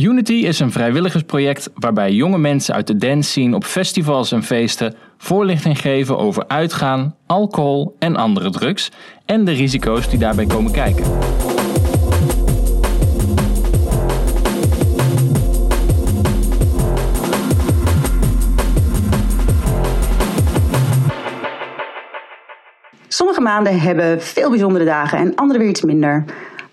Unity is een vrijwilligersproject waarbij jonge mensen uit de dance scene op festivals en feesten voorlichting geven over uitgaan, alcohol en andere drugs en de risico's die daarbij komen kijken. Sommige maanden hebben veel bijzondere dagen en andere weer iets minder.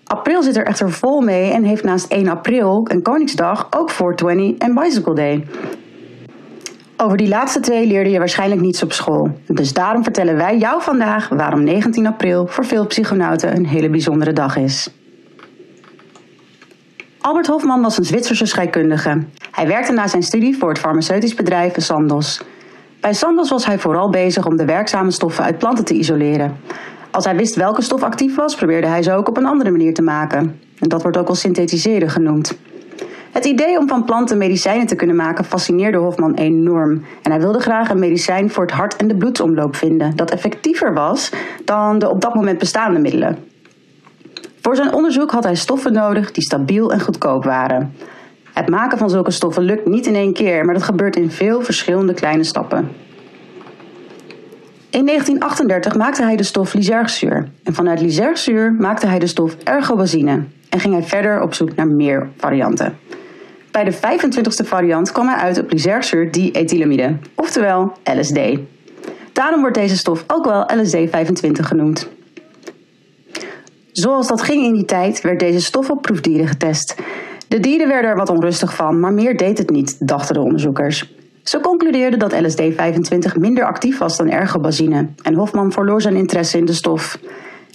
April zit er echter vol mee en heeft naast 1 april en Koningsdag ook 420 en Bicycle Day. Over die laatste twee leerde je waarschijnlijk niets op school. Dus daarom vertellen wij jou vandaag waarom 19 april voor veel psychonauten een hele bijzondere dag is. Albert Hofman was een Zwitserse scheikundige. Hij werkte na zijn studie voor het farmaceutisch bedrijf Sandoz. Bij Sandoz was hij vooral bezig om de werkzame stoffen uit planten te isoleren. Als hij wist welke stof actief was, probeerde hij ze ook op een andere manier te maken. En dat wordt ook wel synthetiseren genoemd. Het idee om van planten medicijnen te kunnen maken fascineerde Hofman enorm. En hij wilde graag een medicijn voor het hart en de bloedsomloop vinden dat effectiever was dan de op dat moment bestaande middelen. Voor zijn onderzoek had hij stoffen nodig die stabiel en goedkoop waren. Het maken van zulke stoffen lukt niet in één keer, maar dat gebeurt in veel verschillende kleine stappen. In 1938 maakte hij de stof lysergzuur en vanuit lysergzuur maakte hij de stof ergobenzine en ging hij verder op zoek naar meer varianten. Bij de 25e variant kwam hij uit op lysergzuur diethylamide, oftewel LSD. Daarom wordt deze stof ook wel LSD-25 genoemd. Zoals dat ging in die tijd werd deze stof op proefdieren getest. De dieren werden er wat onrustig van, maar meer deed het niet, dachten de onderzoekers. Ze concludeerden dat LSD-25 minder actief was dan ergobenzine en Hofman verloor zijn interesse in de stof.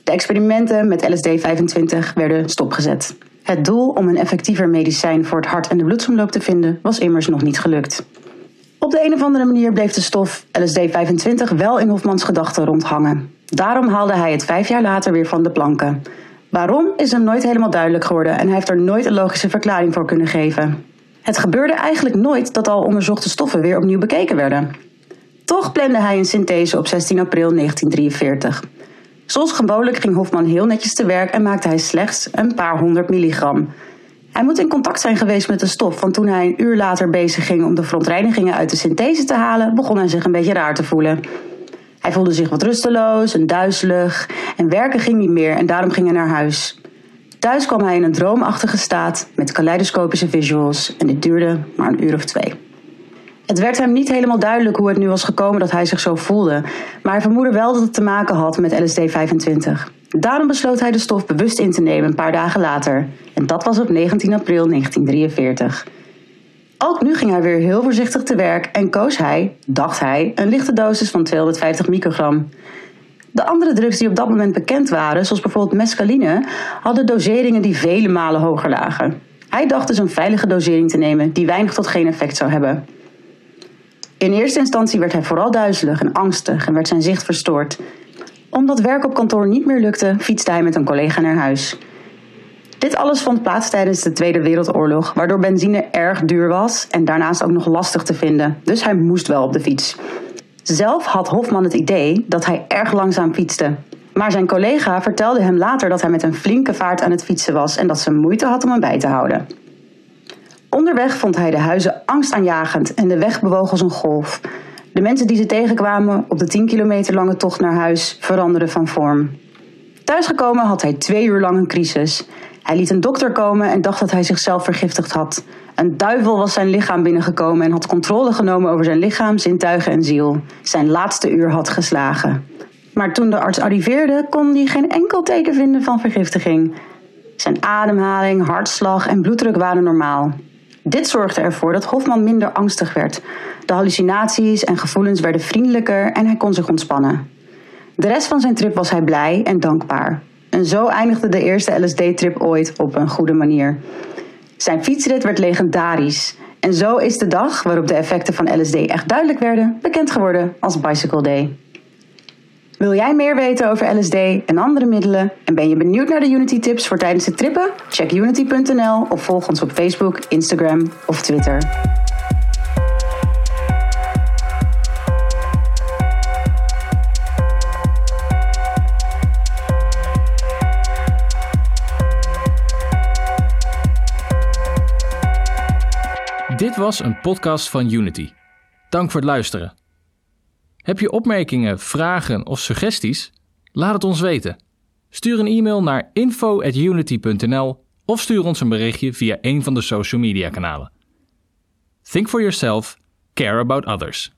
De experimenten met LSD-25 werden stopgezet. Het doel om een effectiever medicijn voor het hart en de bloedsomloop te vinden was immers nog niet gelukt. Op de een of andere manier bleef de stof LSD-25 wel in Hofmans gedachten rondhangen. Daarom haalde hij het vijf jaar later weer van de planken. Waarom is hem nooit helemaal duidelijk geworden en hij heeft er nooit een logische verklaring voor kunnen geven. Het gebeurde eigenlijk nooit dat al onderzochte stoffen weer opnieuw bekeken werden. Toch plande hij een synthese op 16 april 1943. Zoals gewoonlijk ging Hofman heel netjes te werk en maakte hij slechts een paar honderd milligram. Hij moet in contact zijn geweest met de stof, want toen hij een uur later bezig ging om de verontreinigingen uit de synthese te halen, begon hij zich een beetje raar te voelen. Hij voelde zich wat rusteloos en duizelig en werken ging niet meer en daarom ging hij naar huis. Thuis kwam hij in een droomachtige staat met kaleidoscopische visuals en dit duurde maar een uur of twee. Het werd hem niet helemaal duidelijk hoe het nu was gekomen dat hij zich zo voelde, maar hij vermoedde wel dat het te maken had met LSD-25. Daarom besloot hij de stof bewust in te nemen een paar dagen later, en dat was op 19 april 1943. Ook nu ging hij weer heel voorzichtig te werk en koos hij, dacht hij, een lichte dosis van 250 microgram. De andere drugs die op dat moment bekend waren, zoals bijvoorbeeld mescaline, hadden doseringen die vele malen hoger lagen. Hij dacht dus een veilige dosering te nemen die weinig tot geen effect zou hebben. In eerste instantie werd hij vooral duizelig en angstig en werd zijn zicht verstoord. Omdat werk op kantoor niet meer lukte, fietste hij met een collega naar huis. Dit alles vond plaats tijdens de Tweede Wereldoorlog, waardoor benzine erg duur was en daarnaast ook nog lastig te vinden, dus hij moest wel op de fiets. Zelf had Hofman het idee dat hij erg langzaam fietste. Maar zijn collega vertelde hem later dat hij met een flinke vaart aan het fietsen was en dat ze moeite had om hem bij te houden. Onderweg vond hij de huizen angstaanjagend en de weg bewoog als een golf. De mensen die ze tegenkwamen op de 10 kilometer lange tocht naar huis veranderden van vorm. Thuisgekomen had hij twee uur lang een crisis. Hij liet een dokter komen en dacht dat hij zichzelf vergiftigd had. Een duivel was zijn lichaam binnengekomen en had controle genomen over zijn lichaam, zintuigen en ziel. Zijn laatste uur had geslagen. Maar toen de arts arriveerde, kon hij geen enkel teken vinden van vergiftiging. Zijn ademhaling, hartslag en bloeddruk waren normaal. Dit zorgde ervoor dat Hofman minder angstig werd. De hallucinaties en gevoelens werden vriendelijker en hij kon zich ontspannen. De rest van zijn trip was hij blij en dankbaar. En zo eindigde de eerste LSD-trip ooit op een goede manier. Zijn fietsrit werd legendarisch. En zo is de dag waarop de effecten van LSD echt duidelijk werden, bekend geworden als Bicycle Day. Wil jij meer weten over LSD en andere middelen en ben je benieuwd naar de Unity tips voor tijdens de trippen? Check unity.nl of volg ons op Facebook, Instagram of Twitter. Dit was een podcast van Unity. Dank voor het luisteren. Heb je opmerkingen, vragen of suggesties? Laat het ons weten. Stuur een e-mail naar info@unity.nl of stuur ons een berichtje via een van de social media kanalen. Think for yourself, care about others.